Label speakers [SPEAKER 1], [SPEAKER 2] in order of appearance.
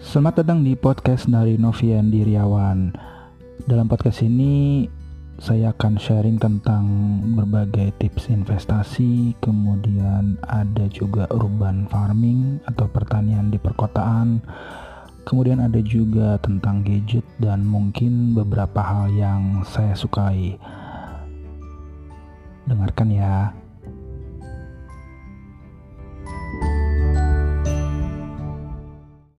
[SPEAKER 1] Selamat datang di podcast dari Novian Diriawan. Dalam podcast ini saya akan sharing tentang berbagai tips investasi, kemudian ada juga urban farming atau pertanian di perkotaan, kemudian ada juga tentang gadget dan mungkin beberapa hal yang saya sukai. Dengarkan ya.